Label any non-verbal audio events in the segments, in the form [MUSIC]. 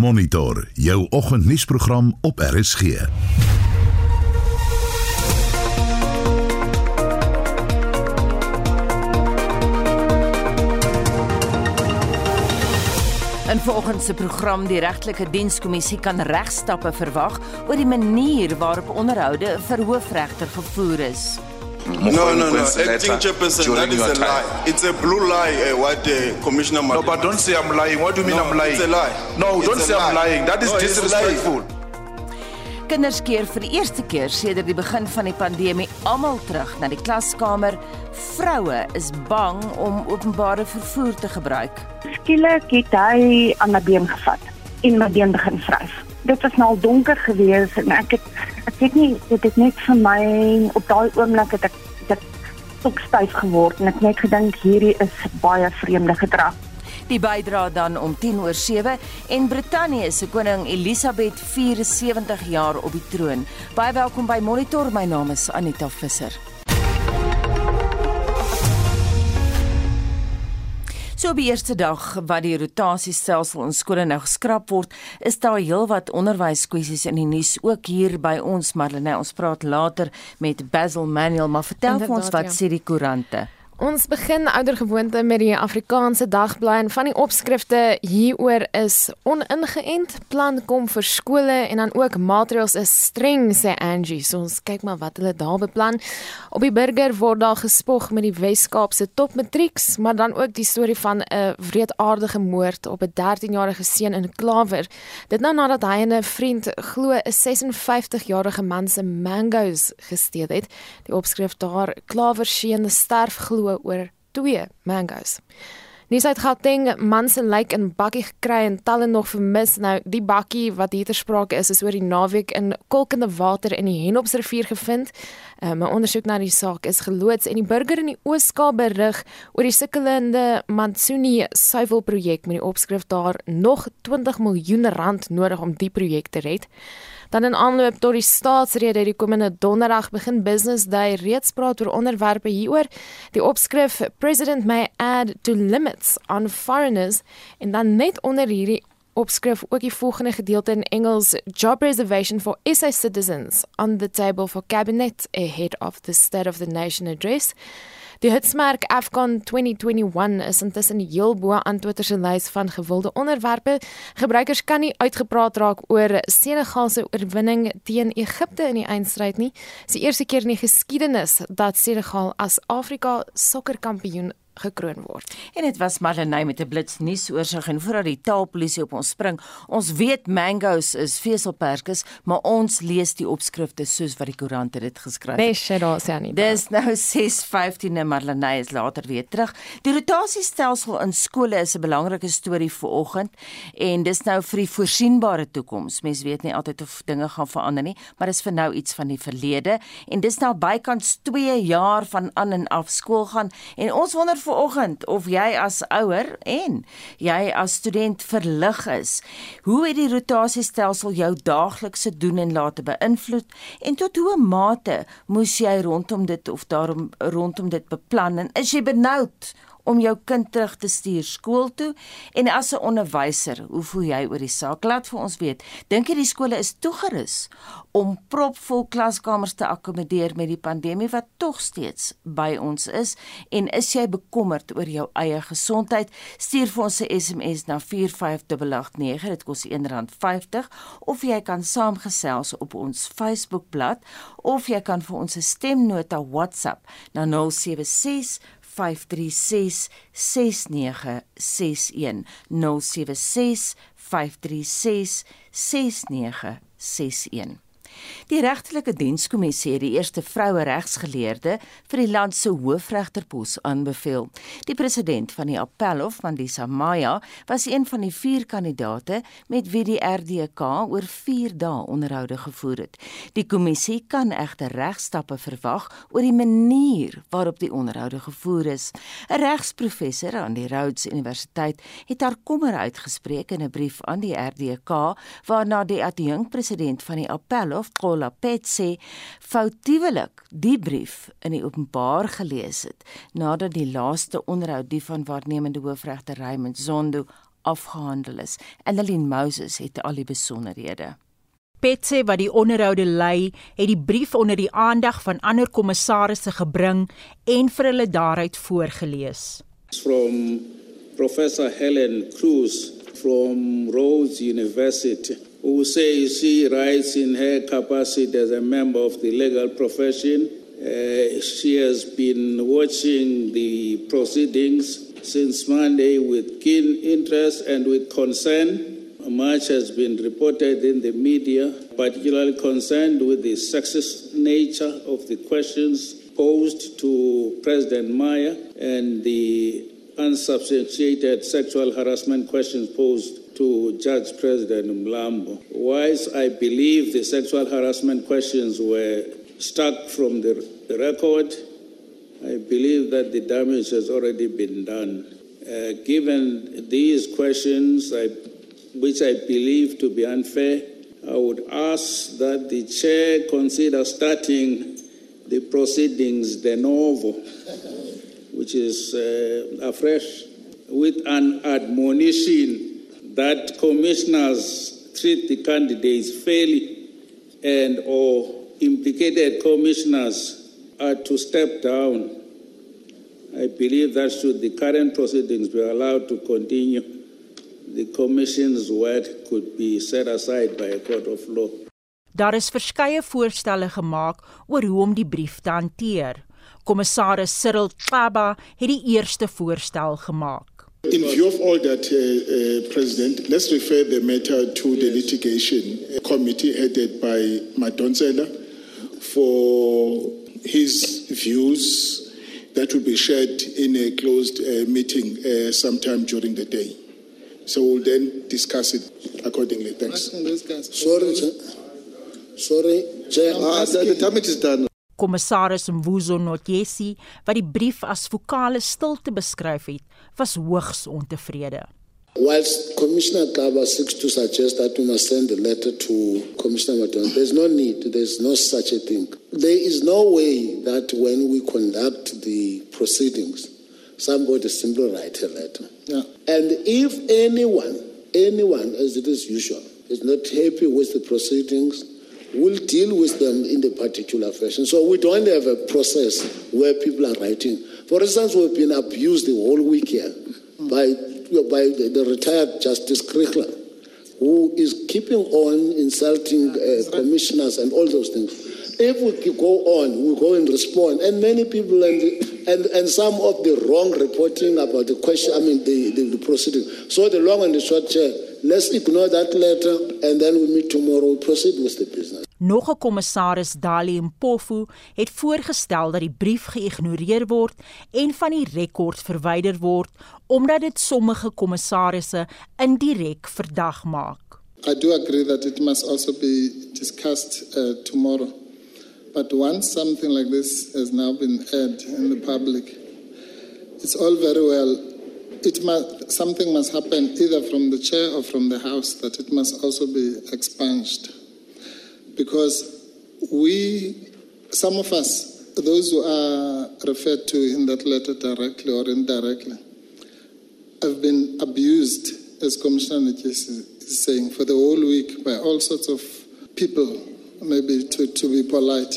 Monitor jou oggendnuusprogram op RSG. In vanoggend se program die regtelike dienskommissie kan regstappe verwag oor die manier waarop onderhoude vir hoofregter gevoer is. No, no, no. Acting chairperson, that is a lie. It's a blue lie, uh, what uh, Commissioner No, but don't say I'm lying. What do you mean No, I'm lying? it's a lie. No, It's don't say I'm lie. lying. That is No, it's a lie. disrespectful. Kinders keer vir die eerste keer sedert die begin van die pandemie almal terug na die klaskamer. Vroue is bang om openbare vervoer te gebruik. skielik het hy aan my been gevat en my been begin vryf. Dit was nou al donker geweest en ek het ek weet nie dit het net vir my op daai oomblik het ek dit stokstyf geword en ek net gedink hierdie is baie vreemde gedrag. Die bydra dan om 10 oor 7 en Brittanje se koning Elisabeth 74 jaar op die troon. Baie welkom by Monitor. My naam is Anita Visser. So op die eerste dag wat die rotasiestelsel in skole nou geskraap word, is daar heelwat onderwyskwessies in die nuus ook hier by ons Marlene. Ons praat later met Basil Manuel, maar vertel vir ons Inderdaad, wat ja. sê die koerante. Ons begin oudergewoonte met die Afrikaanse dagblaai en van die opskrifte hieroor is oningeënt plan kom vir skole en dan ook maatreëls is streng sê Angie. So ons kyk maar wat hulle daar beplan. Op die burger word daar gespog met die Wes-Kaapse topmatrieks, maar dan ook die storie van 'n wreedaardige moord op 'n 13-jarige seun in Klawer. Dit nou nadat hy en 'n vriend glo 'n 56-jarige man se mangoes gesteel het. Die opskrif daar Klawer seun sterf glo oor twee mangoes. Nuus uit Gauteng, man se lijk in bakkie gekry en talle nog vermis. Nou, die bakkie wat hier ter sprake is, is oor die naweek in kolkende water in die Henopsrivier gevind. Um, 'n Ondersoek na die saak is geloods en die burger in die Oos-Kaap berig oor die sukkelende Mansuni suiwelprojek met die opskrif daar nog 20 miljoen rand nodig om die projek te red. Dan in aanloop tot die staatsrede die komende donderdag begin Business Day reeds praat oor onderwerpe hieroor. Die opskrif President may add to limits on foreigners en dan net onder hierdie opskrif ook die volgende gedeelte in Engels job reservation for SA citizens on the table for cabinet ahead of the state of the nation address. Die hitsmerk Afcon 2021 is intussen heel bo aan Twitter se lys van gewilde onderwerpe. Gebruikers kan nie uitgepraat raak oor Senegal se oorwinning teen Egipte in die eindstryd nie. Dis die eerste keer in die geskiedenis dat Senegal as Afrika sokkerkampioen gekroon word. En dit was Marlenae met 'n blits nuusoorseig en voordat die taalpolisie op ons spring, ons weet mangoes is veselperskes, maar ons lees die opskrifte soos wat die koerante dit geskryf het. Shit, daar sê nie. Dis nou 6:15 en Marlenae is later weer terug. Die rotasiestelsel in skole is 'n belangrike storie vir oggend en dis nou vir die voorsienbare toekoms. Mense weet nie altyd of dinge gaan verander nie, maar dis vir nou iets van die verlede en dis nou bykans 2 jaar van aan en af skool gaan en ons wonder vir oggend of jy as ouer en jy as student verlig is. Hoe het die rotasiestelsel jou daaglikse doen en late beïnvloed en tot hoe mate moes jy rondom dit of daarom rondom dit beplan en is jy benoud om jou kind terug te stuur skool toe en as 'n onderwyser, hoe voel jy oor die saak? Laat vir ons weet. Dink jy die skole is toegerus om propvol klaskamers te akkommodeer met die pandemie wat tog steeds by ons is en is jy bekommerd oor jou eie gesondheid? Stuur vir ons 'n SMS na 45889. Dit kos R1.50 of jy kan saamgesels op ons Facebookblad of jy kan vir ons 'n stemnota WhatsApp na 076 536 6961 076 536 6961 Die regtelike dienskommissie het die eerste vroue regsgeleerde vir die land se hoofregterpos aanbeveel. Die president van die Appelhof, Mandisa Maya, was een van die 4 kandidate met wie die RDK oor 4 dae onderhoude gevoer het. Die kommissie kan egter regstappe verwag oor die manier waarop die onderhoude gevoer is. 'n Regsprofessor aan die Rhodes Universiteit het haar kommer uitgespreek in 'n brief aan die RDK waarna die adjunkpresident van die Appelhof, Qola Pet sê foutiewelik die brief in die openbaar gelees het nadat die laaste onderhoud die van waarnemende hoofregter Raymond Zondo afgehandel is. Annelien Moses het al die besonderhede. Petse wat die onderhoude lei, het die brief onder die aandag van ander kommissarisse gebring en vir hulle daaruit voorgeles. From Professor Helen Cruz from Rhodes University who says she writes in her capacity as a member of the legal profession. Uh, she has been watching the proceedings since Monday with keen interest and with concern. Much has been reported in the media, particularly concerned with the sexist nature of the questions posed to President Maya and the unsubstantiated sexual harassment questions posed to Judge President Mlambo. Whilst I believe the sexual harassment questions were struck from the record, I believe that the damage has already been done. Uh, given these questions, I, which I believe to be unfair, I would ask that the chair consider starting the proceedings de novo, which is uh, afresh, with an admonition that commissioners treat the candidates fairly and or implicated commissioners are to step down. I believe that should the current proceedings be allowed to continue, the Commission's word could be set aside by a court of law. Daar is verskeie voorstelle gemaak oor hoe om die brief te hanteer. Kommissaris Cyril Xaba het die eerste voorstel gemaak. In view of all that, uh, uh, President, let's refer the matter to the litigation committee headed by Madonsela for his views that will be shared in a closed uh, meeting uh, sometime during the day. So we'll then discuss it accordingly. Thanks. Sorry, sorry, Chair. Ah, the, the damage is done. Kommissaris Mvuzo Notjesi wat die brief as vokale stilte beskryf het, was hoogs ontevrede. Whilst Commissioner Kaba seeks to suggest that we must send a letter to Commissioner Madon, there's no need, there's no such a thing. There is no way that when we conduct the proceedings, somebody simply write a letter. Yeah. And if anyone, anyone, as it is usual, is not happy with the proceedings, we'll deal with them in the particular fashion. So we don't have a process where people are writing. For instance, we've been abused the whole week here by by the, the retired Justice Krichler, who is keeping on insulting uh, commissioners and all those things. If we go on, we go and respond, and many people and and and some of the wrong reporting about the question, I mean the, the, the proceeding. So the long and the short, chair, let's ignore that letter, and then we meet tomorrow. We proceed with the business. Nog 'n kommissaris, Dali Mpofu, het voorgestel dat die brief geïgnoreer word en van die rekord verwyder word omdat dit sommige kommissarisse indirek verdag maak. I do agree that it must also be discussed uh, tomorrow. But once something like this has now been aired in the public, it's all very well. It must, something must happen either from the chair or from the house that it must also be expunged. Because we, some of us, those who are referred to in that letter directly or indirectly, have been abused, as Commissioner Nikis is saying, for the whole week by all sorts of people, maybe to, to be polite.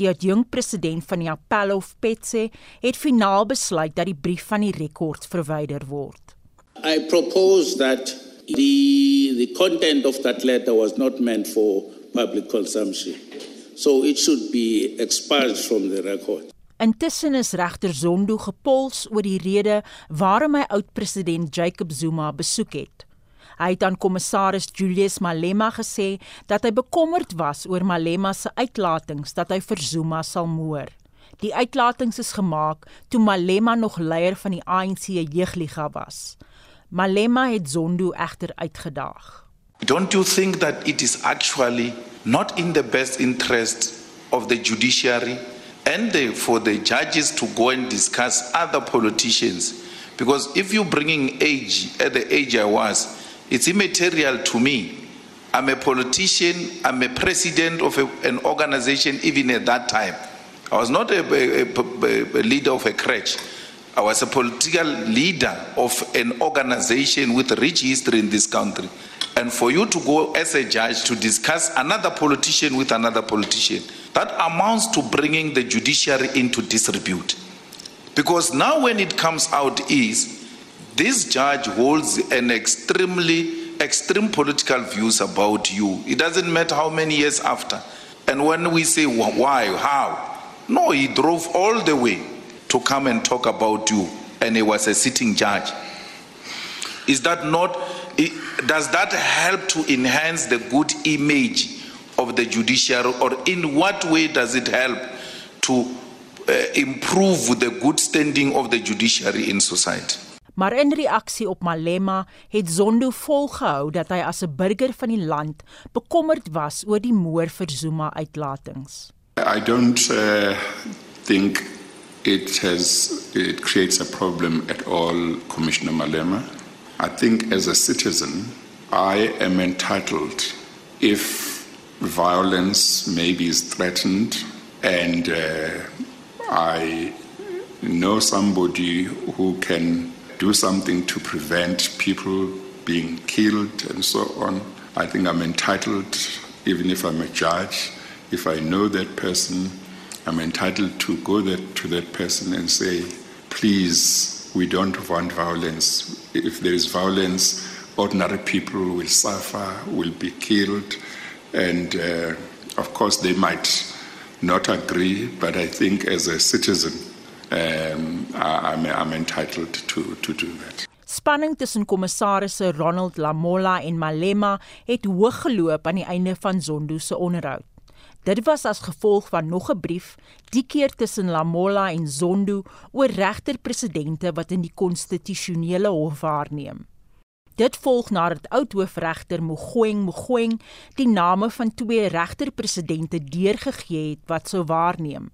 Die adjunk president van die Appelhof Petse het finaal besluit dat die brief van die rekord verwyder word. I propose that the the content of that letter was not meant for public consumption. So it should be expunged from the record. Intussen is regter Zondo gepols oor die rede waarom hy oud-president Jacob Zuma besoek het. Hy het aan kommissaris Julius Malema gesê dat hy bekommerd was oor Malema se uitlatings dat hy vir Zuma sal moor. Die uitlatings is gemaak toe Malema nog leier van die ANC jeugliga was. Malema het Zondo egter uitgedaag. Don't you think that it is actually not in the best interest of the judiciary and the, for the judges to go and discuss other politicians? Because if you're bringing age at the age I was, it's immaterial to me. I'm a politician, I'm a president of a, an organization even at that time. I was not a, a, a, a leader of a crutch. I was a political leader of an organization with a rich history in this country. And for you to go as a judge to discuss another politician with another politician, that amounts to bringing the judiciary into disrepute. Because now, when it comes out, is this judge holds an extremely extreme political views about you. It doesn't matter how many years after. And when we say why, how, no, he drove all the way to come and talk about you, and he was a sitting judge. Is that not? Does that help to enhance the good image of the judiciary, or in what way does it help to uh, improve the good standing of the judiciary in society? Maar in reaksie op Malema het Zondo volgehou dat hy as 'n burger van die land bekommerd was oor die moer vir Zuma uitlatings. I don't uh, think it has it creates a problem at all Commissioner Malema. I think as a citizen I am entitled if violence maybe is threatened and uh, I know somebody who can do something to prevent people being killed and so on. I think I'm entitled, even if I'm a judge, if I know that person, I'm entitled to go that, to that person and say, please, we don't want violence. If there is violence, ordinary people will suffer, will be killed, and uh, of course they might not agree, but I think as a citizen, um, I'm, I'm entitled to, to do that. Spanning tussen kommissarisse Ronald Lamola en Malema het hoog geloop aan die einde van Zondo se onderhoud. Dit was as gevolg van nog 'n brief, die keer tussen Lamola en Zondo oor regter-presidente wat in die konstitusionele hof waarneem. Dit volg nadat oud-hoofregter Mogoeng Mogoeng die name van twee regter-presidente deurgegee het wat sou waarneem.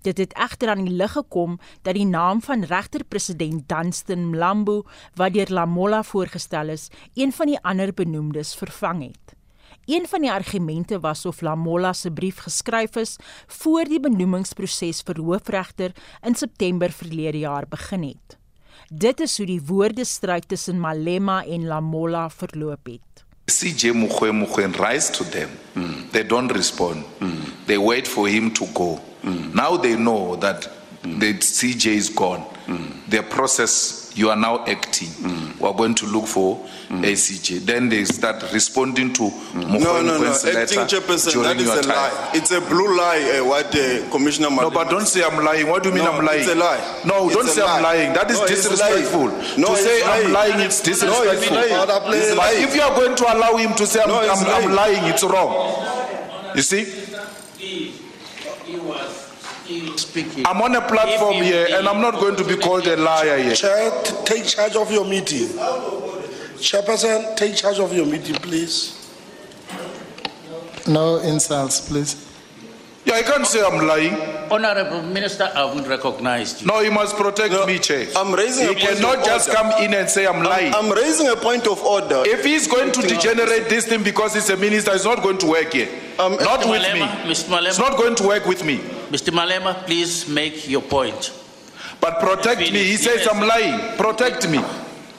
Dit het egter aan die lig gekom dat die naam van regter-president Dunstan Mlambo, wat deur Lamola voorgestel is, een van die ander benoemdes vervang het. Een van die argumente was of Lamola se brief geskryf is voor die benoemingsproses vir hoofregter in September verlede jaar begin het. Dit is hoe die woordestryd tussen Malema en Lamola verloop het. CJ Mugwe Mugwe rise to them. Mm. They don't respond. Mm. They wait for him to go. Mm. Now they know that mm. the CJ is gone. Mm. Their process, you are now acting. Mm. We are going to look for mm. ACJ. Then they start responding to mm. No, no, no. Acting chairperson, that is a time. lie. It's a blue lie, uh, what the commissioner No, but don't say I'm lying. What do you mean no, I'm lying? It's a lie. No, it's don't say lie. I'm lying. That is no, disrespectful. No, to say lying. I'm lying, it's disrespectful. No, it's lying. If you are going to allow him to say I'm, I'm. I'm lying, it's wrong. You see? Speaking. I'm on a platform here and I'm not going to be called a liar here. Chair, take charge of your meeting. Chairperson, take charge of your meeting, please. No insults, please. Yeah, I can't say I'm lying. Honorable Minister, I haven't recognized you. No, you must protect No, me, Chair. I'm raising He a point You cannot just order. come in and say I'm lying. I'm, I'm raising a point of order. if he's going to degenerate this thing because he's a minister, it's not going to work here. Um, not Mr. with Malema, me. Mr. Malema. It's not going to work with me. Mr. Malema, please make your point. But protect me. He says yes. I'm lying. Protect me.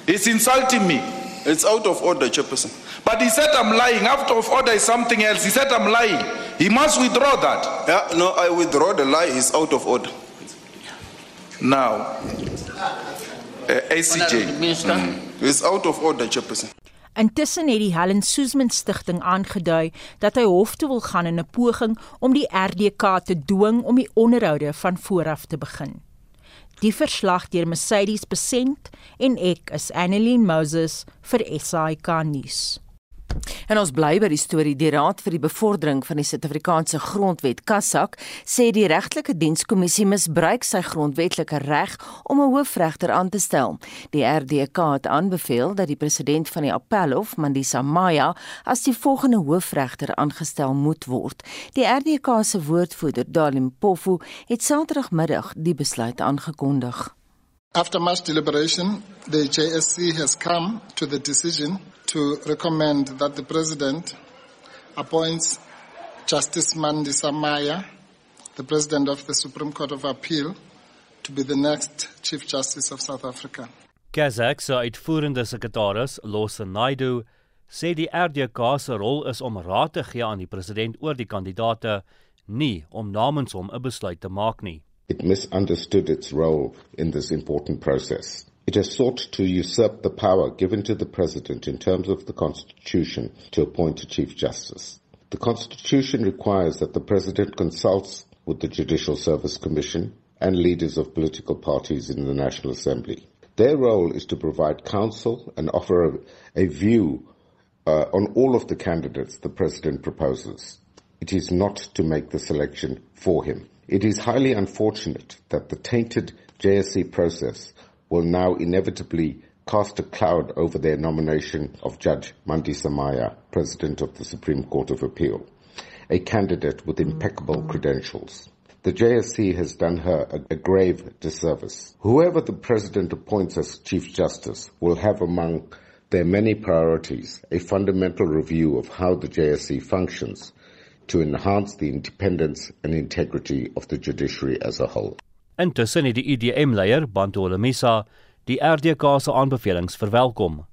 He's insulting me. It's out of order, Chairperson. But he said I'm lying. Out of order is something else. He said I'm lying. He must withdraw that. Yeah, no, I withdraw the lie. It's out of order. Now, uh, ACJ. Minister, It's out of order, Chairperson. Intussen het die Helen Suzman Stichting aangedui dat hy hof toe wil gaan in 'n poging om die RDK te dwing om die onderhoude van vooraf te begin. Die verslag deur Mercedes Besent en ek is Annelien Moses vir SAK nuus. En ons bly by die storie die Raad vir die Bevordering van die Suid-Afrikaanse Grondwet Kassak sê die regtelike dienskommissie misbruik sy grondwetlike reg om 'n hoofregter aan te stel. Die RDK het aanbeveel dat die president van die Appelhof, Mandisa Maya, as die volgende hoofregter aangestel moet word. Die RDK se woordvoerder, Dalim Pofu, het Saterdagmiddag die besluit aangekondig. After much deliberation, the JSC has come to the decision to recommend that the President appoints Justice Mandisa Maya, the President of the Supreme Court of Appeal, to be the next Chief Justice of South Africa. Kazak se uitvoerende sekretaris, Losa Naidu, sê die RDK se rol is om raad te gee aan die president oor die kandidaate, nie om namens hom 'n besluit te maak nie. It misunderstood its role in this important process. It has sought to usurp the power given to the president in terms of the constitution to appoint a chief justice. The constitution requires that the president consults with the Judicial Service Commission and leaders of political parties in the National Assembly. Their role is to provide counsel and offer a, a view uh, on all of the candidates the president proposes. It is not to make the selection for him. It is highly unfortunate that the tainted JSC process will now inevitably cast a cloud over their nomination of Judge Mandi Samaya, President of the Supreme Court of Appeal, a candidate with impeccable credentials. The JSC has done her a, a, grave disservice. Whoever the President appoints as Chief Justice will have among their many priorities a fundamental review of how the JSC functions to enhance the independence and integrity of the judiciary as a whole. Intussen het die IDM-leier, Bantu Olemisa, die RDK se aanbevelings verwelkom.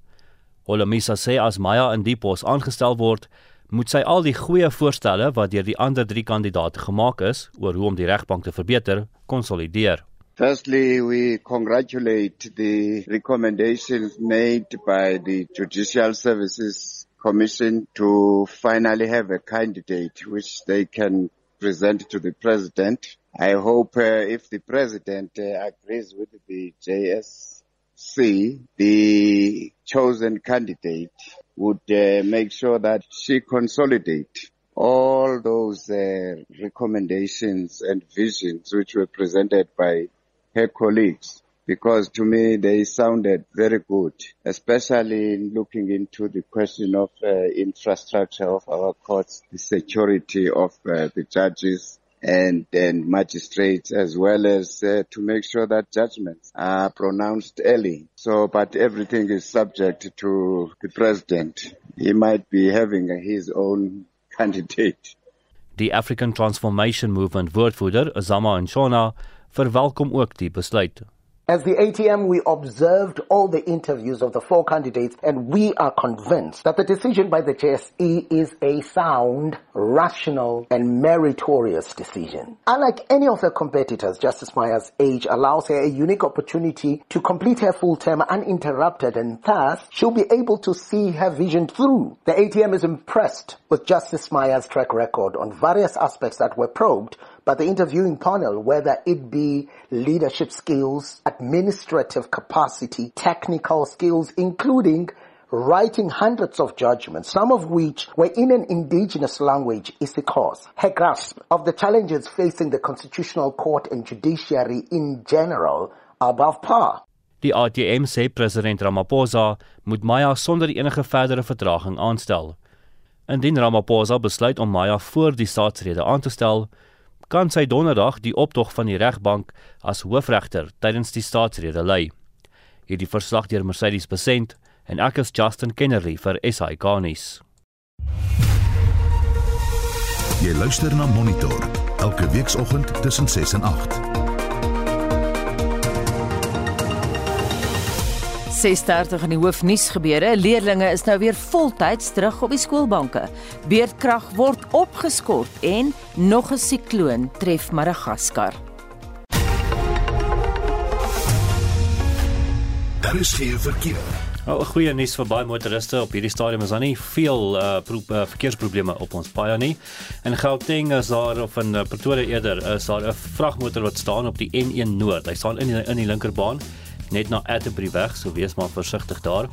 Olemisa sê as Maya in die pos aangestel word, moet sy al die goeie voorstelle wat deur die ander 3 kandidaate gemaak is oor hoe om die regbank te verbeter, konsolideer. Firstly, we congratulate the recommendations made by the Judicial Services Commission to finally have a candidate which they can present to the President. I hope uh, if the President uh, agrees with the JSC, the chosen candidate would uh, make sure that she consolidate all those uh, recommendations and visions which were presented by her colleagues. Because to me they sounded very good, especially in looking into the question of uh, infrastructure of our courts, the security of uh, the judges and, and magistrates, as well as uh, to make sure that judgments are pronounced early. So, but everything is subject to the president. He might be having his own [LAUGHS] candidate. Die African Transformation Movement woordvoerder, Zama Nshona, verwelkom ook die besluit. As the ATM, we observed all the interviews of the four candidates and we are convinced that the decision by the JSE is a sound, rational and meritorious decision. Unlike any of her competitors, Justice Maya's age allows her a unique opportunity to complete her full term uninterrupted and thus she'll be able to see her vision through. The ATM is impressed with Justice Maya's track record on various aspects that were probed but the interviewing panel, whether it be leadership skills, administrative capacity, technical skills, including writing hundreds of judgments, some of which were in an indigenous language, is the cause. Her grasp of the challenges facing the constitutional court and judiciary in general are above par. Die ATM sê president Ramaphosa moet Maya sonder enige verdere vertraging aanstel. Indien Ramaphosa besluit om Maya voor die staatsrede aan te stel, kan sy donderdag die optog van die regbank as hoofregter tydens die staatsrede lei. Hierdie verslag deur Mercedes Besent en ek is Justin Kennerly vir SI Garnis. Jy luister na Monitor elke weekoggend tussen 6 en 8. 6:30 in die hoofnuus gebeure. Leerlinge is nou weer voltyds terug op die skoolbanke. Beerdkrag word opgeskort en nog 'n sikloon tref Madagaskar. Daar is geen verkeer. Nou, 'n goeie nuus vir baie motoriste op hierdie stadium is daar nie veel uh, pro uh, verkeersprobleme op ons paaie nie. In Gauteng is daar of in uh, Pretoria eerder is daar 'n vragmotor wat staan op die N1 Noord. Hy staan in die, in die linkerbaan net na Atterbury weg, so wees maar versigtig daar.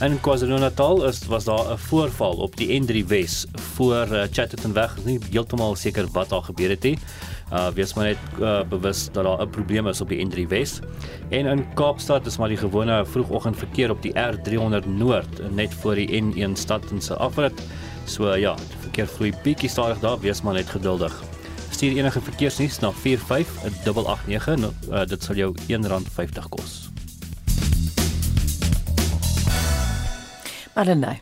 In KwaZulu-Natal is was daar 'n voorval op die N3 Wes voor uh, Chatterton weg, nie heeltemal seker wat daar gebeur het nie. Uh wees maar net uh, bewus dat daar 'n probleem is op die N3 Wes. En in Kaapstad is maar die gewone vroegoggend verkeer op die R300 Noord net voor die N1 stad en se afrit. So ja, die verkeer vloei bietjie stadig daar, wees maar net geduldig. Stuur enige verkeersnuus na 45889, uh, dit sal jou R1.50 kos. Allenai.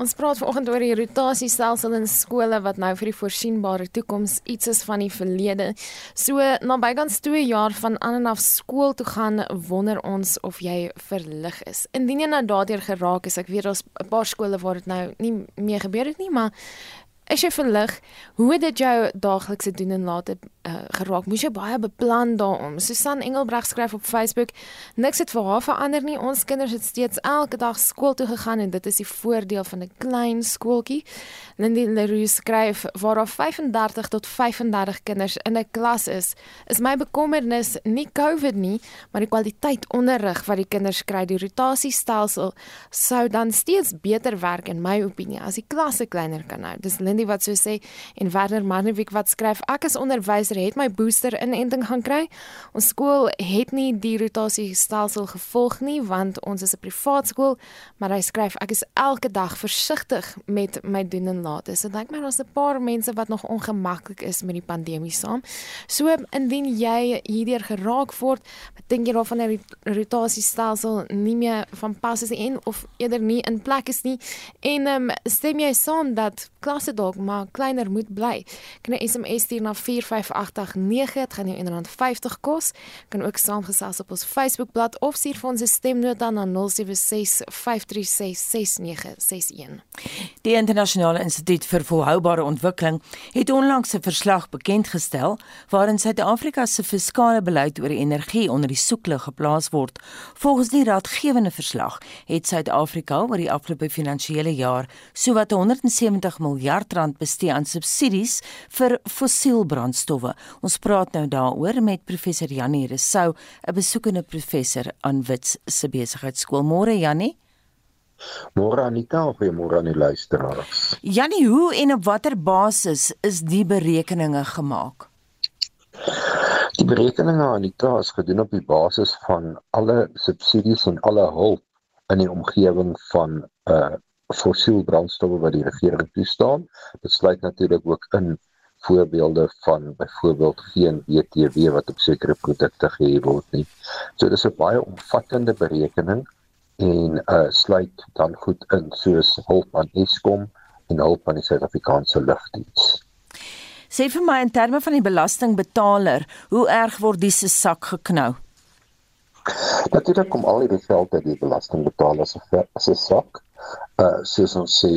Ons praat vanoggend oor die rotasiestelsel in skole wat nou vir die voorsienbare toekoms iets is van die verlede. So na bygans 2 jaar van aan en af skool toe gaan, wonder ons of jy verlig is. Indien jy nou daardeur geraak is, ek weet daar's 'n paar skole waar dit nou nie meer gebeur het nie, maar As jy verlig, hoe het dit jou daaglikse doen en late uh, geraak? Moes jy baie beplan daaroor? Susan Engelbreg skryf op Facebook: "Niks het vir haar verander nie. Ons kinders het steeds elke dag skool toe gegaan en dit is die voordeel van 'n klein skooltjie." Lindy Leroux skryf: "Waar daar 35 tot 35 kinders in 'n klas is, is my bekommernis nie COVID nie, maar die kwaliteit onderrig wat die kinders kry. Die rotasiestelsel sou dan steeds beter werk in my opinie as die klasse kleiner kan hou." Dis Lindy wat so sê en Werner Marnewik wat skryf ek as onderwyser het my booster inenting gaan kry. Ons skool het nie die rotasie stelsel gevolg nie want ons is 'n privaat skool, maar hy skryf ek is elke dag versigtig met my doen en late. So dink my daar's 'n paar mense wat nog ongemaklik is met die pandemie saam. So indien jy hierdeur geraak word, dink jy daarvan 'n rotasie stelsel nie meer van pas is en of eerder nie in plek is nie en um, stem jy saam dat klasse dalk maar kleiner moet bly. Kan 'n SMS stuur na 45889, dit gaan jou R1.50 kos. Kan ook saamgesels op ons Facebookblad of stuur vir ons 'n stemnota na 0765366961. Die internasionale instituut vir volhoubare ontwikkeling het onlangs 'n verslag bekend gestel waarin Suid-Afrika se fiskale beleid oor energie onder die soeklig geplaas word. Volgens die raadgewende verslag het Suid-Afrika oor die afgelope finansiële jaar sowat 170 miljard rand bestee aan subsidies vir fossielbrandstowwe. Ons praat nou daaroor met professor Janie Resou, 'n besoekende professor aan Wits se besigheidskool. Môre Janie. Môre Anita, goeiemôre aan die luisteraars. Janie, hoe en op watter basis is die berekeninge gemaak? Die berekeninge Anita is gedoen op die basis van alle subsidies en alle hulp in die omgewing van 'n uh, fossiel brandstowwe wat die regering toestaan. Dit sluit natuurlik ook in voorbeelde van byvoorbeeld geen BTW wat op sekere produkte gehef word nie. So dis 'n baie omvattende berekening en uh sluit dan goed in soos hulp aan Eskom en hulp aan die Suid-Afrikaanse lugdiens. Sê vir my in terme van die belastingbetaler, hoe erg word dis se sak geknou? Natuurlik kom al die geld uit die belastingbetaler se sak uh soos ons sê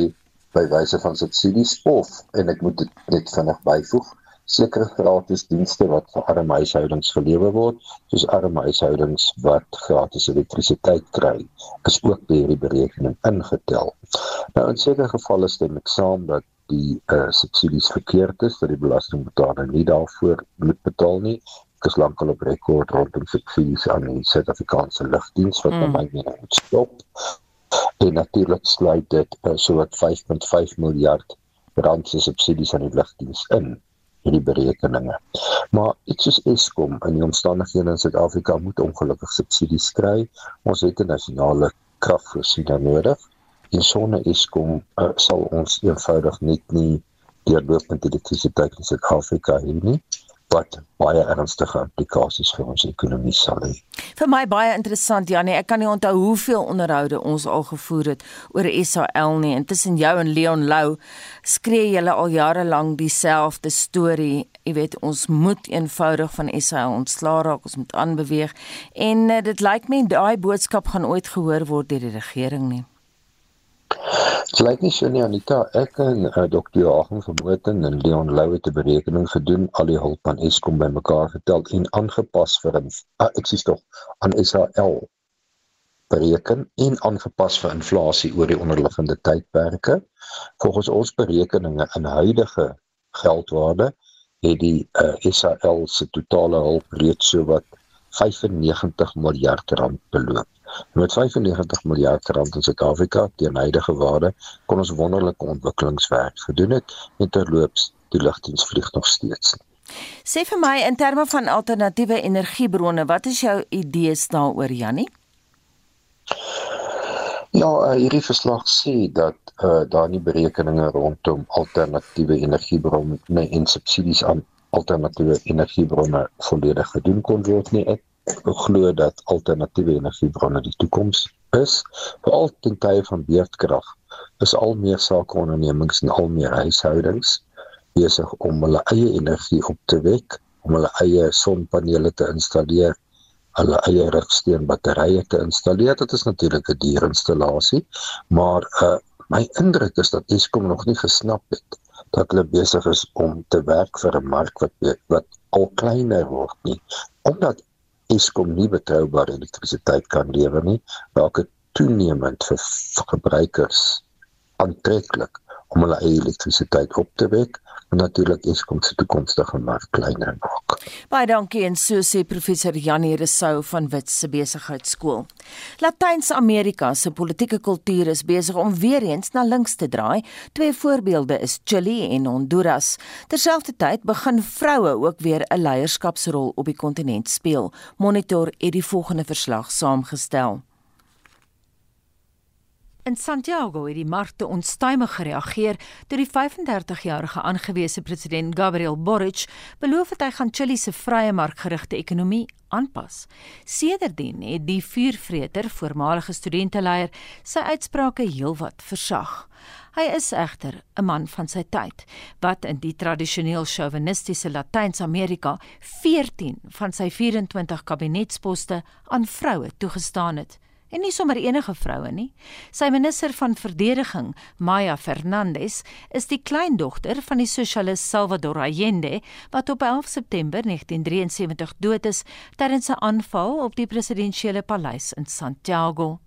by wyse van subsidies of en ek moet dit net vinnig byvoeg sekere gratis dienste wat vir arme huishoudings gelewer word soos arme huishoudings wat gratis elektrisiteit kry is ook by hierdie berekening ingetel. Nou in sekere gevalle stem ek saam dat die uh subsidies verkeerd is dat die belastingbetaler nie daarvoor moet betaal nie is lankal op rekord rondom subsidies aan die Suid-Afrikaanse lugdiens wat mm. my mening moet stop en natuurlik sluit dit uh, so wat 5.5 miljard rand se subsidies aan die lugdiens in in die berekeninge. Maar iets soos Eskom in die omstandighede in Suid-Afrika moet ongelukkig subsidies kry. Ons het 'n nasionale kragvoorsiening nodig. En sonder Eskom uh, sal ons eenvoudig net nie deurlopende elektrisiteit in Suid-Afrika hê nie wat baie ernstige implikasies vir ons ekonomie sal hê. Vir my baie interessant Janie, ek kan nie onthou hoeveel onderhoude ons al gevoer het oor SAL nie. Intussen jou en Leon Lou skree julle al jare lank dieselfde storie. Jy weet, ons moet eenvoudig van SAL ontslaa raak, ons moet aanbeweeg en uh, dit lyk my daai boodskap gaan ooit gehoor word deur die regering nie. Dit lyk nie so nie Anita, ek en uh, Dr. Joachim van Botha en Leon Lou het 'n berekening gedoen, al die hulp aan Eskom bymekaar getel en aangepas vir 'n uh, ek sê tog aan SAL bereken en aangepas vir inflasie oor die onderliggende tydperke. Volgens ons berekeninge in huidige geldwaarde het die uh, SAL se totale hulp reeds so wat 95 miljard rand beloop. Met 95 miljard rand in Suid-Afrika teen huidige waarde kon ons wonderlike ontwikkelingswerk gedoen het en terloops die lugdiens vlieg nog steeds. Sê vir my in terme van alternatiewe energiebronne, wat is jou idees daaroor Jannie? Ja, uh, hierdie verslag sê dat uh, daar nie berekeninge rondom alternatiewe energiebronne en subsidies aan alternatiewe energiebronne volledig gedoen kon word nie. Ek glo dat alternatiewe energiebronne die toekoms is veral ten tye van beurtkrag is al meer sakeondernemings en al meer huishoudings besig om hulle eie energie op te wek, om hulle eie sonpanele te installeer, hulle eie rigsteenbatterye te installeer. Dit is natuurlik 'n duur installasie, maar uh my indruk is dat Eskom nog nie gesnap het dat hulle besig is om te werk vir 'n mark wat wat al kleiner word nie, omdat Eskom nie betroubare elektrisiteit kan lewer nie, raak dit toenemend vir gebruikers aantreklik om hulle eie elektrisiteit op te wek en natuurlik Eskom se toekomstige mark kleiner maak. Baie dankie en so sê professor Janie Resou van Wits se besigheidskool. Latyns-Amerika se politieke kultuur is besig om weer eens na links te draai. Twee voorbeelde is Chili en Honduras. Terselfdertyd begin vroue ook weer 'n leierskapsrol op die kontinent speel. Monitor het die volgende verslag saamgestel. In Santiago het die markte onstuimig gereageer toe die 35-jarige aangewese president Gabriel Boric beloof het hy gaan Chili se vrye markgerigte ekonomie aanpas. Sedertdien het die vuurvreter, voormalige studenteleier, sy uitsprake heelwat versag. Hy is egter 'n man van sy tyd wat in die tradisioneel chauvinistiese Latyns-Amerika 14 van sy 24 kabinetsposte aan vroue toegestaan het en nie sommer enige vroue nie. Sy minister van verdediging, Maya Fernandez, is die kleindogter van die sosialis Salvador Allende wat op 11 September 1973 dood is tydens 'n aanval op die presidentsiële paleis in Santiago.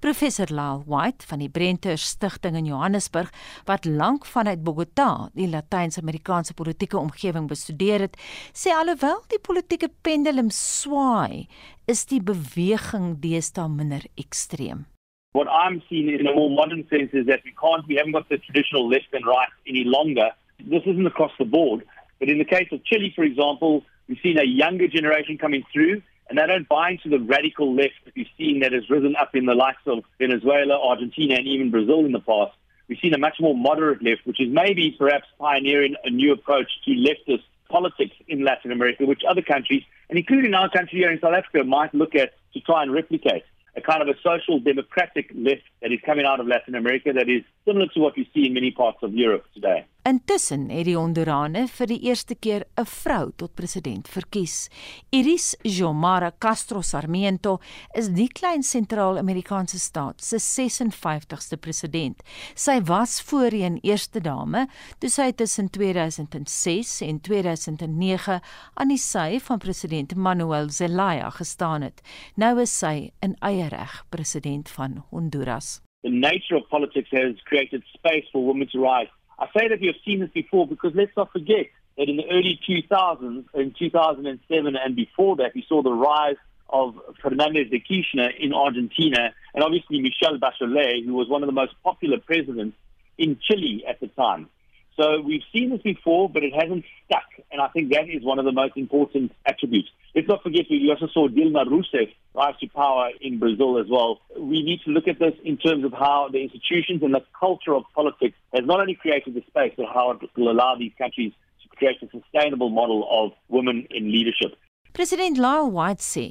Professor Lal White van die Brenter Stichting in Johannesburg wat lank vanuit Bogota die Latyns-Amerikaanse politieke omgewing bestudeer het, sê alhoewel die politieke pendulum swaai, is die beweging deesdae minder ekstreem. What I'm seeing in a more modern sense is that we can't, we haven't got the traditional left and right any longer. This isn't across the board, but in the case of Chile, for example, we've seen a younger generation coming through and they don't buy into the radical left that we've seen that has risen up in the likes of Venezuela, Argentina, and even Brazil in the past. We've seen a much more moderate left, which is maybe perhaps pioneering a new approach to leftist politics in Latin America, which other countries, and including our country here in South Africa, might look at to try and replicate a kind of a social democratic left that is coming out of Latin America that is similar to what we see in many parts of Europe today. Intussen het die Hondurane vir die eerste keer 'n vrou tot president verkies. Iris Jomara Castro Sarmiento is die klein sentraal-Amerikaanse staat se 56ste president. Sy was voorheen eerste dame toe sy tussen 2006 en 2009 aan die sy van president Manuel Zelaya gestaan het. Nou is sy in eie reg president van Honduras. The nature of politics has created space for women to rise I say that have seen this before because let's not forget that in the early 2000s, in 2007 and before that, we saw the rise of Fernandez de Kirchner in Argentina and obviously Michel Bachelet, who was one of the most popular presidents in Chile at the time. So we've seen this before, but it hasn't stuck. And I think that is one of the most important attributes. Let's not forget, we also saw Dilma Rousseff rise to power in Brazil as well. We need to look at this in terms of how the institutions and the culture of politics has not only created the space, but how it will allow these countries to create a sustainable model of women in leadership. President Lyle White sê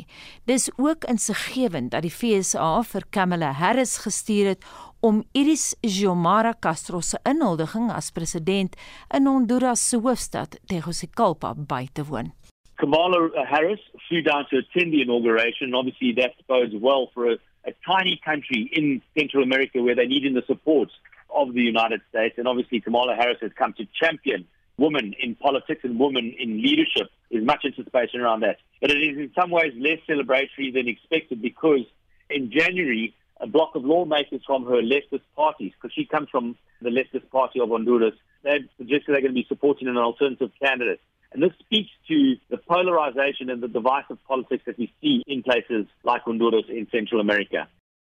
dis ook insiggewend dat die FSA vir Kamala Harris gestuur het om Iris Xiomara Castro se inhuldiging as president in Honduras se hoofstad Tegucigalpa by te woon. Kamala Harris flew down to attend the inauguration. Obviously, that bodes well for a, a tiny country in Central America where they need the support of the United States. And obviously, Kamala Harris has come to champion women in politics and women in leadership. There's much anticipation around that. But it is in some ways less celebratory than expected because in January, a block of lawmakers from her leftist parties, because she comes from the leftist party of Honduras, they've suggested they're going to be supporting an alternative candidate. And this speaks to the polarization and the divisive politics that we see in places like Honduras in Central America.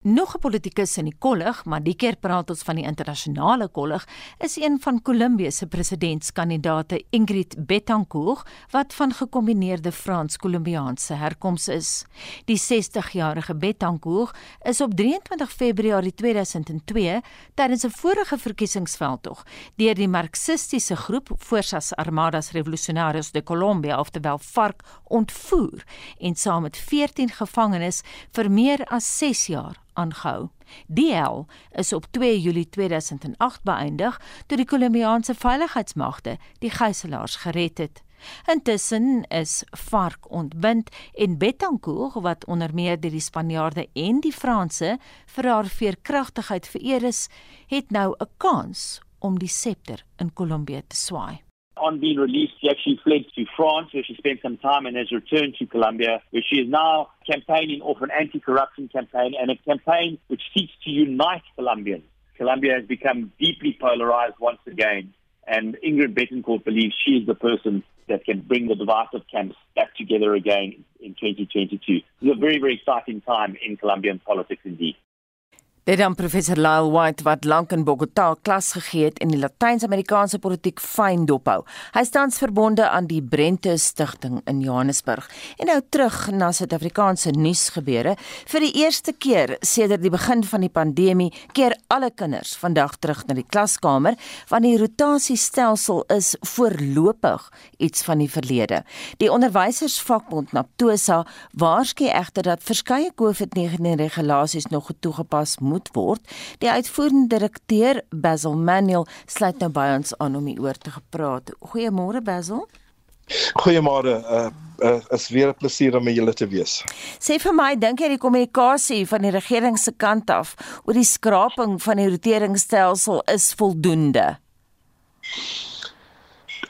Nog 'n politikus in die kollig, maar die keer praat ons van die internasionale kollig, is een van Kolumbie se presidentskandidaate Ingrid Betancourt wat van gekombineerde Frans-Kolumbiaanse herkoms is. Die 60-jarige Betancourt is op 23 Februarie 2002 tydens 'n vorige verkiesingsveldtog deur die marxistiese groep Fuerzas Armadas Revolucionarias de Colombia, oftewel FARC, ontvoer en saam met 14 gevangenes vir meer as 6 jaar aangehou. Die hel is op 2 Julie 2008 beëindig toe die Kolumbiaanse veiligheidsmagte die gijslaers gered het. Intussen is Vark ontbind en Betancourt wat onder meer deur die Spanjaarde en die Franse vir haar veerkragtigheid vereer is, het nou 'n kans om die septer in Kolumbie te swaai. On being released, she actually fled to France where she spent some time and has returned to Colombia where she is now campaigning off an anti-corruption campaign and a campaign which seeks to unite Colombians. Colombia has become deeply polarized once again and Ingrid Betancourt believes she is the person that can bring the divisive camps back together again in 2022. It's a very, very exciting time in Colombian politics indeed. Dit dan professor Lyle White wat lank in Bogota klas gegee het en die Latyns-Amerikaanse politiek fyn dophou. Hy staan verbonde aan die Brente Stichting in Johannesburg. En nou terug na Suid-Afrikaanse nuusgebeure. Vir die eerste keer sedert die begin van die pandemie keer alle kinders vandag terug na die klaskamer want die rotasiestelsel is voorlopig iets van die verlede. Die onderwysersvakbond Naptosa waarsku egter dat verskeie COVID-19 regulasies nog toegepas moet moet word. Die uitvoerende direkteur Basil Manuel sluit nou by ons aan om hieroor te gepraat. Goeiemôre Basil. Goeiemôre. Uh, uh is weer 'n plesier om met julle te wees. Sê vir my, dink jy die kommunikasie van die regering se kant af oor die skraping van die roteringsstelsel is voldoende?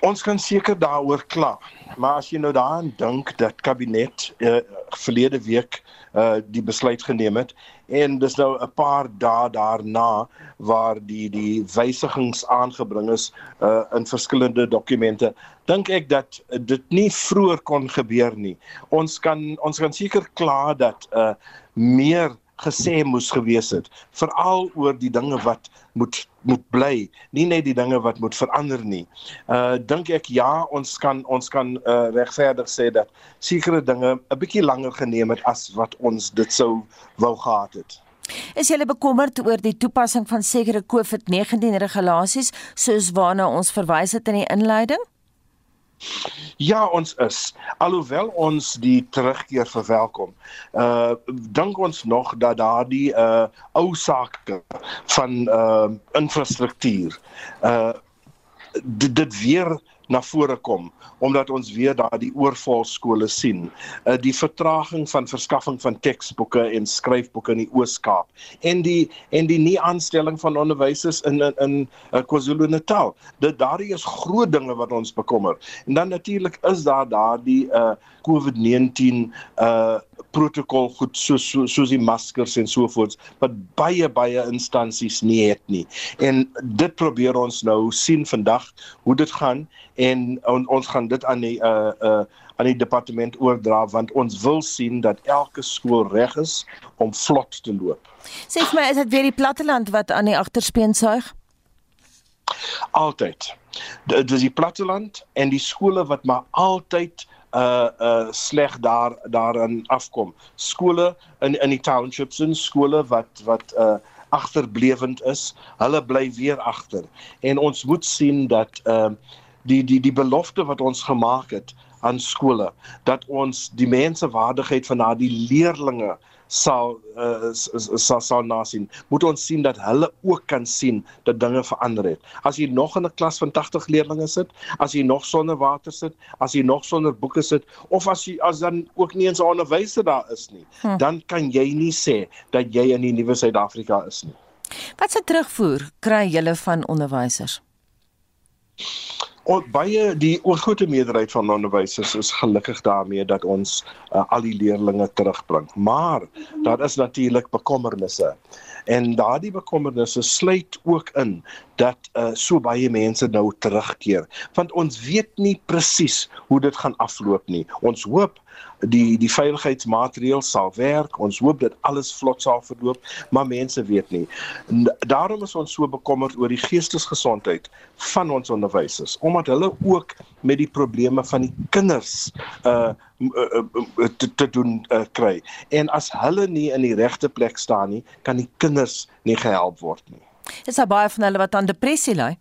Ons kan seker daaroor kla. Maar as jy nou daaraan dink dat kabinet uh, verlede week uh die besluit geneem het. En dis nou 'n paar dae daarna waar die die wysigings aangebring is uh in verskillende dokumente dink ek dat dit nie vroeër kon gebeur nie. Ons kan ons kan seker kla dat uh meer gesê moes gewees het veral oor die dinge wat moet moet bly nie net die dinge wat moet verander nie. Uh dink ek ja, ons kan ons kan uh regverdig sê dat sekere dinge 'n bietjie langer geneem het as wat ons dit sou wou gehad het. Is jy bekommerd oor die toepassing van sekere COVID-19 regulasies soos waarna ons verwys het in die inleiding? Ja, ons is. Alhoewel ons die terugkeer verwelkom, uh dink ons nog dat daardie uh ou sake van uh infrastruktuur uh dit, dit weer na vore kom omdat ons weer daardie oorval skole sien. Uh die vertraging van verskaffing van teksboeke en skryfboeke in die Oos-Kaap en die en die nie aanstelling van onderwysers in in, in uh, KwaZulu-Natal. Dit daardie is groot dinge wat ons bekommer. En dan natuurlik is daar daardie uh COVID-19 uh protokol goed so so soos die maskers en so voort wat baie baie instansies nie het nie. En dit probeer ons nou sien vandag hoe dit gaan en on, ons gaan dit aan die uh uh aan die departement oordra want ons wil sien dat elke skool reg is om vlot te loop. Sê vir my is dit weer die platteland wat aan die agterspeen suig? Altyd. Dit is die platteland en die skole wat maar altyd uh uh sleg daar daarin afkom. Skole in in die townships en skole wat wat uh agterblewend is, hulle bly weer agter. En ons moet sien dat uh die die die belofte wat ons gemaak het aan skole dat ons die mensewaardigheid van daardie leerdlinge uh sal uh, sal sal nasien. Moet ons sien dat hulle ook kan sien dat dinge verander het. As jy nog in 'n klas van 80 leerders sit, as jy nog sonder water sit, as jy nog sonder boeke sit of as jy as dan ook nie eens 'n onderwyser daar is nie, hm. dan kan jy nie sê dat jy in die nuwe Suid-Afrika is nie. Wat se terugvoer kry julle van onderwysers? Ons baie die oorgrootste meerderheid van onderwysers is gelukkig daarmee dat ons uh, al die leerders terugbring. Maar daar is natuurlik bekommernisse. En daardie bekommernisse sluit ook in dat uh, so baie mense nou terugkeer want ons weet nie presies hoe dit gaan afloop nie. Ons hoop die die veiligheidsmaatreëls sal werk. Ons hoop dat alles vlot sal verloop, maar mense weet nie. En daarom is ons so bekommerd oor die geestesgesondheid van ons onderwysers, omdat hulle ook met die probleme van die kinders uh, uh, uh te, te doen uh, kry. En as hulle nie in die regte plek staan nie, kan die kinders nie gehelp word nie. Is daar baie van hulle wat aan depressie ly?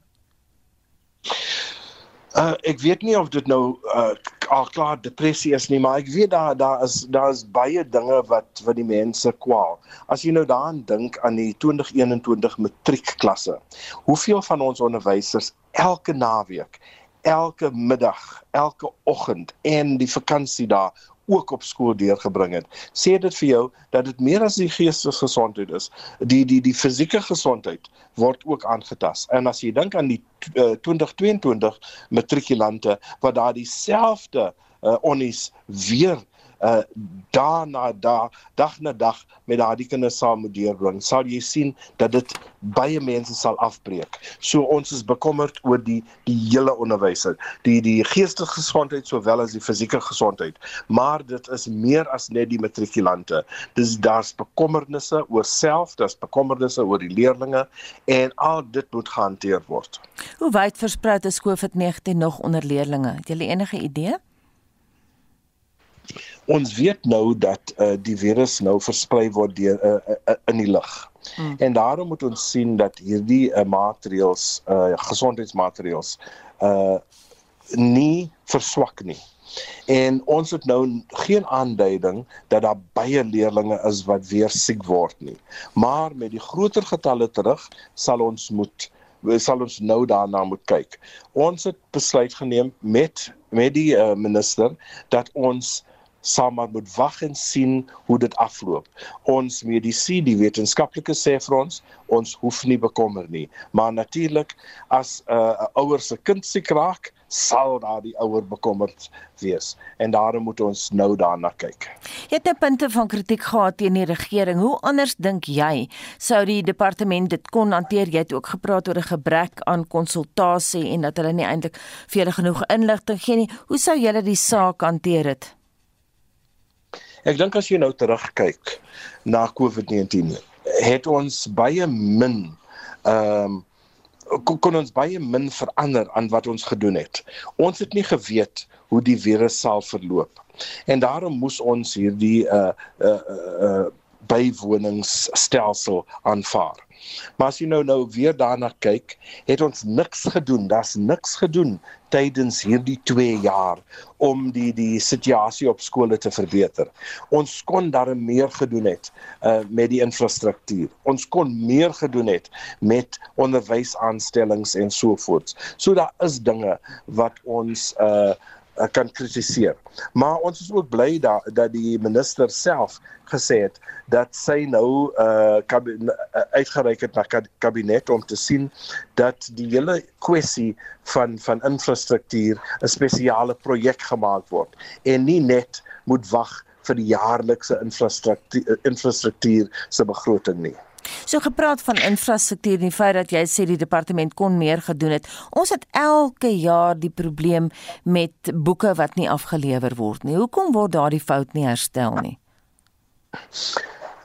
Uh ek weet nie of dit nou uh al klaar depressie is nie, maar ek weet daar daar is daar is baie dinge wat wat die mense kwaal. As jy nou daaraan dink aan die 2021 matriekklasse. Hoeveel van ons onderwysers elke naweek, elke middag, elke oggend en die vakansie daar ook op skool deurgebring het. Sê dit vir jou dat dit meer as die geestelike gesondheid is. Die die die fisieke gesondheid word ook aangetast. En as jy dink aan die uh, 2022 matrikulante wat daar dieselfde uh, onnies weer uh daarna da dag na dag met daardie kinders saam moet deurbring sal jy sien dat dit baie mense sal afbreek. So ons is bekommerd oor die die hele onderwys die die geestelike gesondheid sowel as die fisieke gesondheid. Maar dit is meer as net die matrikulante. Dis daar's bekommernisse oor self daar's bekommernisse oor die leerders en al dit moet gehanteer word. Hoe wyd versprei is COVID-19 nog onder leerders het jy enige idee ons weet nou dat uh, die virus nou versprei word deur uh, uh, in die lug. Hmm. En daarom moet ons sien dat hierdie uh, maatreëls, uh, gesondheidsmaatreëls uh nie verswak nie. En ons het nou geen aanduiding dat daar baie leerders is wat weer siek word nie. Maar met die groter getalle terug sal ons moet sal ons nou daarna moet kyk. Ons het besluit geneem met met die uh, minister dat ons sal maar moet wag en sien hoe dit afloop. Ons medisy, die wetenskaplike sê vir ons, ons hoef nie bekommer nie. Maar natuurlik as 'n uh, ouer se kind siek raak, sal daar die ouer bekommerd wees en daarom moet ons nou daarna kyk. Jy het 'n nou punte van kritiek gehad teen die regering. Hoe anders dink jy sou die departement dit kon hanteer? Jy het ook gepraat oor 'n gebrek aan konsultasie en dat hulle nie eintlik vir julle genoeg inligting gee nie. Hoe sou julle die saak hanteer het? Ek dink as jy nou terugkyk na COVID-19, het ons baie min ehm um, kon, kon ons baie min verander aan wat ons gedoen het. Ons het nie geweet hoe die virus sal verloop. En daarom moes ons hierdie uh uh uh bywoningsstelsel aanvaar. Maar as jy nou nou weer daarna kyk, het ons niks gedoen. Daar's niks gedoen tydens hierdie 2 jaar om die die situasie op skole te verbeter. Ons kon daar meer gedoen het uh met die infrastruktuur. Ons kon meer gedoen het met onderwysaanstellings en so voort. So daar is dinge wat ons uh uh, kan kritiseer. Maar ons is ook bly dat dat die minister self gesê het dat sy nou uh, uh uitgereik het na kabinet om te sien dat die hele kwessie van van infrastruktuur 'n spesiale projek gemaak word en nie net moet wag vir die jaarlikse infrastruktuur infrastruktuur se begroting nie. So gepraat van infrastruktuur en die feit dat jy sê die departement kon meer gedoen het. Ons het elke jaar die probleem met boeke wat nie afgelewer word nie. Hoekom word daardie fout nie herstel nie?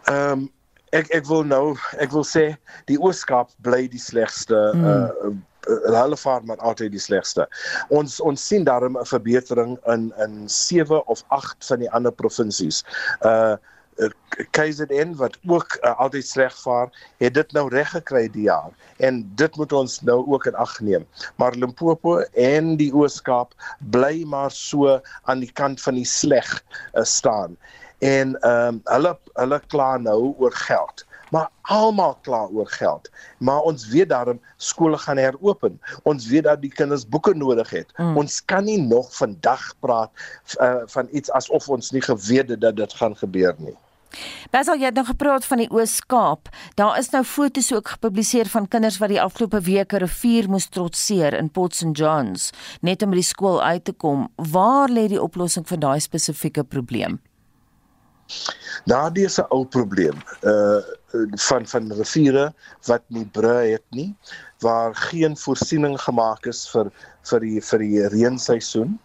Ehm um, ek ek wil nou ek wil sê die Ooskaap bly die slegste hmm. uh hulle vaar maar altyd die slegste. Ons ons sien daarom 'n verbetering in in 7 of 8 van die ander provinsies. Uh Eh, KZN wat ook uh, altyd sleg vaar, het dit nou reg gekry die jaar en dit moet ons nou ook in ag neem. Maar Limpopo en die Oos-Kaap bly maar so aan die kant van die sleg uh, staan. En ehm um, hulle hulle kla nou oor geld maar almal kla oor geld. Maar ons weet daarom skole gaan heropen. Ons weet dat die kinders boeke nodig het. Mm. Ons kan nie nog vandag praat uh, van iets asof ons nie geweet het dat dit gaan gebeur nie. Basal jy het nou gepraat van die Oos-Kaap. Daar is nou foto's ook gepubliseer van kinders wat die afgelope week 'n rivier moes trotseer in Port St Johns net om by die skool uit te kom. Waar lê die oplossing vir daai spesifieke probleem? Daardie is 'n ou probleem. Uh van van riviere wat nie brûe het nie, waar geen voorsiening gemaak is vir vir die vir die reenseisoen.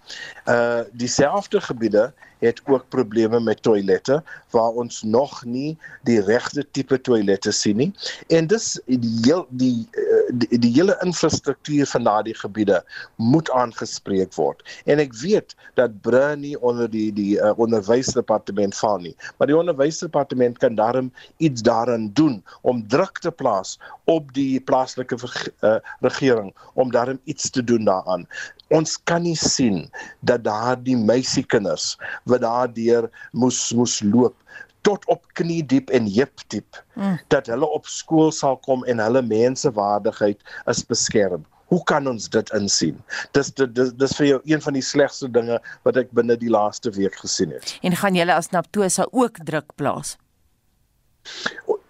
Uh dieselfde gebiede het ook probleme met toilette waar ons nog nie die regte tipe toilette sien nie en dis die heel die eh, die, die hele infrastruktuur van daardie gebiede moet aangespreek word en ek weet dat Bruni onder die die uh, onderwysdepartement val nie maar die onderwysdepartement kan daarom iets daarin kan doen om druk te plaas op die plaaslike uh, regering om daarin iets te doen daaraan. Ons kan nie sien dat daardie meisiekinders wat daardeur moes moes loop tot op knie diep en heup diep mm. dat hulle op skool sal kom en hulle mensewaardigheid is beskerm. Hoe kan ons dit insien? Dis dis dis vir jou een van die slegste dinge wat ek binne die laaste week gesien het. En gaan julle as Naptosa ook druk plaas?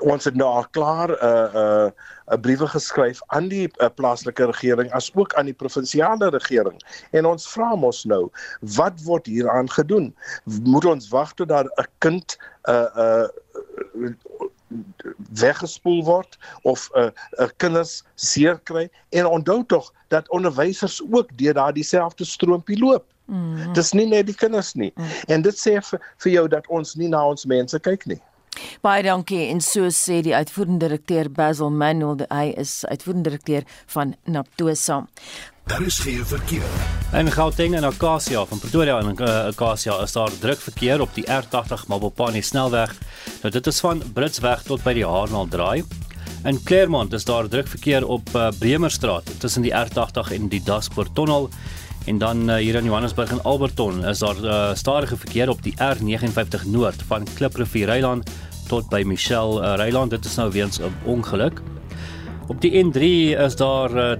Ons het nou al klaar 'n uh, 'n uh, 'n briewe geskryf aan die uh, plaaslike regering as ook aan die provinsiale regering. En ons vra mos nou, wat word hieraan gedoen? Moet ons wag tot daar 'n kind 'n uh, 'n uh, weggespoel word of 'n uh, uh, kinders seer kry en onthou tog dat onderwysers ook deur daardie selfde stroompie loop. Mm. Dis nie net die kinders nie. Mm. En dit sê vir, vir jou dat ons nie na ons mense kyk nie. Baie dankie en so sê die uitvoerende direkteur Basil Manuel, hy is uitvoerende direkteur van Naptosa. Daar is geen verkeer. In Gauteng en Akasia van Pretoria en uh, Akasia is daar druk verkeer op die R80 Mabopane snelweg. Nou dit is van Britsweg tot by die Haarnal draai. In Claremont is daar druk verkeer op uh, Bremerstraat tussen die R80 en die Daspoort tunnel. En dan uh, hier in Johannesburg en Alberton is daar uh, stadige verkeer op die R59 Noord van Kliprivier Ryland tot by Michelle uh, Ryland. Dit is nou weens 'n ongeluk. Op die N3 is daar uh,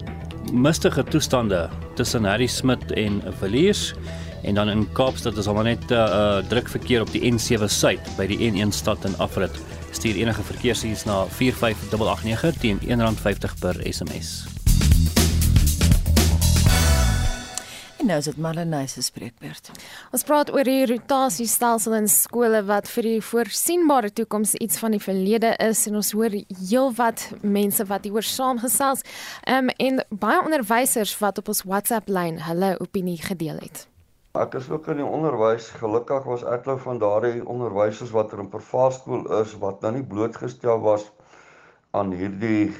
mistige toestande tussen Harry Smit en Villiers en dan in Kaapstad is almal net uh, uh, druk verkeer op die N7 Suid by die N1 stad en afrit. Stuur enige verkeersdiens na 45889 teen R1.50 per SMS. Nou is dit Marlenae se spreekbeurt. Ons praat oor die rotasiestelsel in skole wat vir die voorsienbare toekoms iets van die verlede is en ons hoor heelwat mense wat hieroor saamgesels. Ehm um, en baie onderwysers wat op ons WhatsApp lyn hulle opinie gedeel het. Ek is ook in die onderwys. Gelukkig was ek nou van daardie onderwysers wat er in Perfaskool is wat nou nie blootgestel was aan hierdie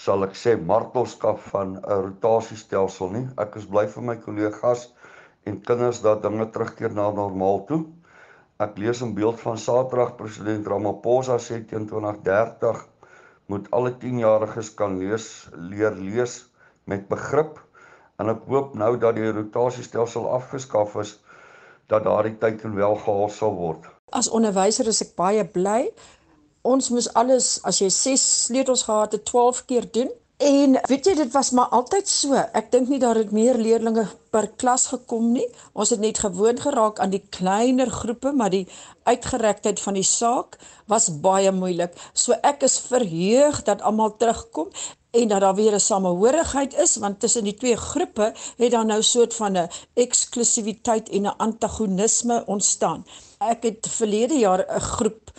sal ek sê martelskap van 'n rotasiestelsel nie. Ek is bly vir my kollegas en kinders dat dinge terugkeer na normaal toe. Ek lees 'n beeld van Saterdag president Ramaphosa sê teen 2030 moet alle 10-jariges kan lees, leer lees met begrip en ek hoop nou dat die rotasiestelsel afgeskaf is dat daardie teiken wel gehaal sal word. As onderwyser is ek baie bly ons moes alles as jy 6 sleutels gehad het 12 keer doen. En weet jy dit was maar altyd so. Ek dink nie daar het meer leerdlinge per klas gekom nie. Ons het net gewoon geraak aan die kleiner groepe, maar die uitgerektheid van die saak was baie moeilik. So ek is verheug dat almal terugkom en dat daar weer 'n samehorigheid is want tussen die twee groepe het daar nou soort van 'n eksklusiwiteit en 'n antagonisme ontstaan. Ek het verlede jaar 'n groep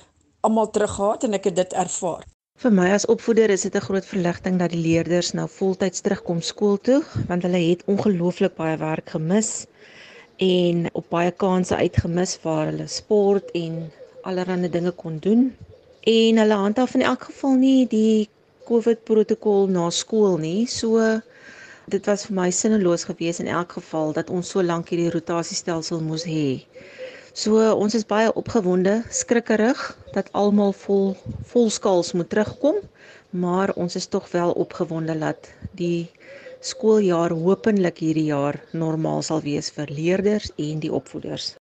almal teruggehaat en ek het dit ervaar. Vir my as opvoeder is dit 'n groot verligting dat die leerders nou voltyds terugkom skool toe want hulle het ongelooflik baie werk gemis en op baie kansse uitgemis waar hulle sport en allerlei dinge kon doen en hulle handhaaf in elk geval nie die COVID protokol na skool nie. So dit was vir my sinneloos geweest in elk geval dat ons so lank hierdie rotasiestelsel moes hê. So ons is baie opgewonde, skrikkerig dat almal vol volskaals moet terugkom, maar ons is tog wel opgewonde dat die skooljaar hopelik hierdie jaar normaal sal wees vir leerders en die opvoeders.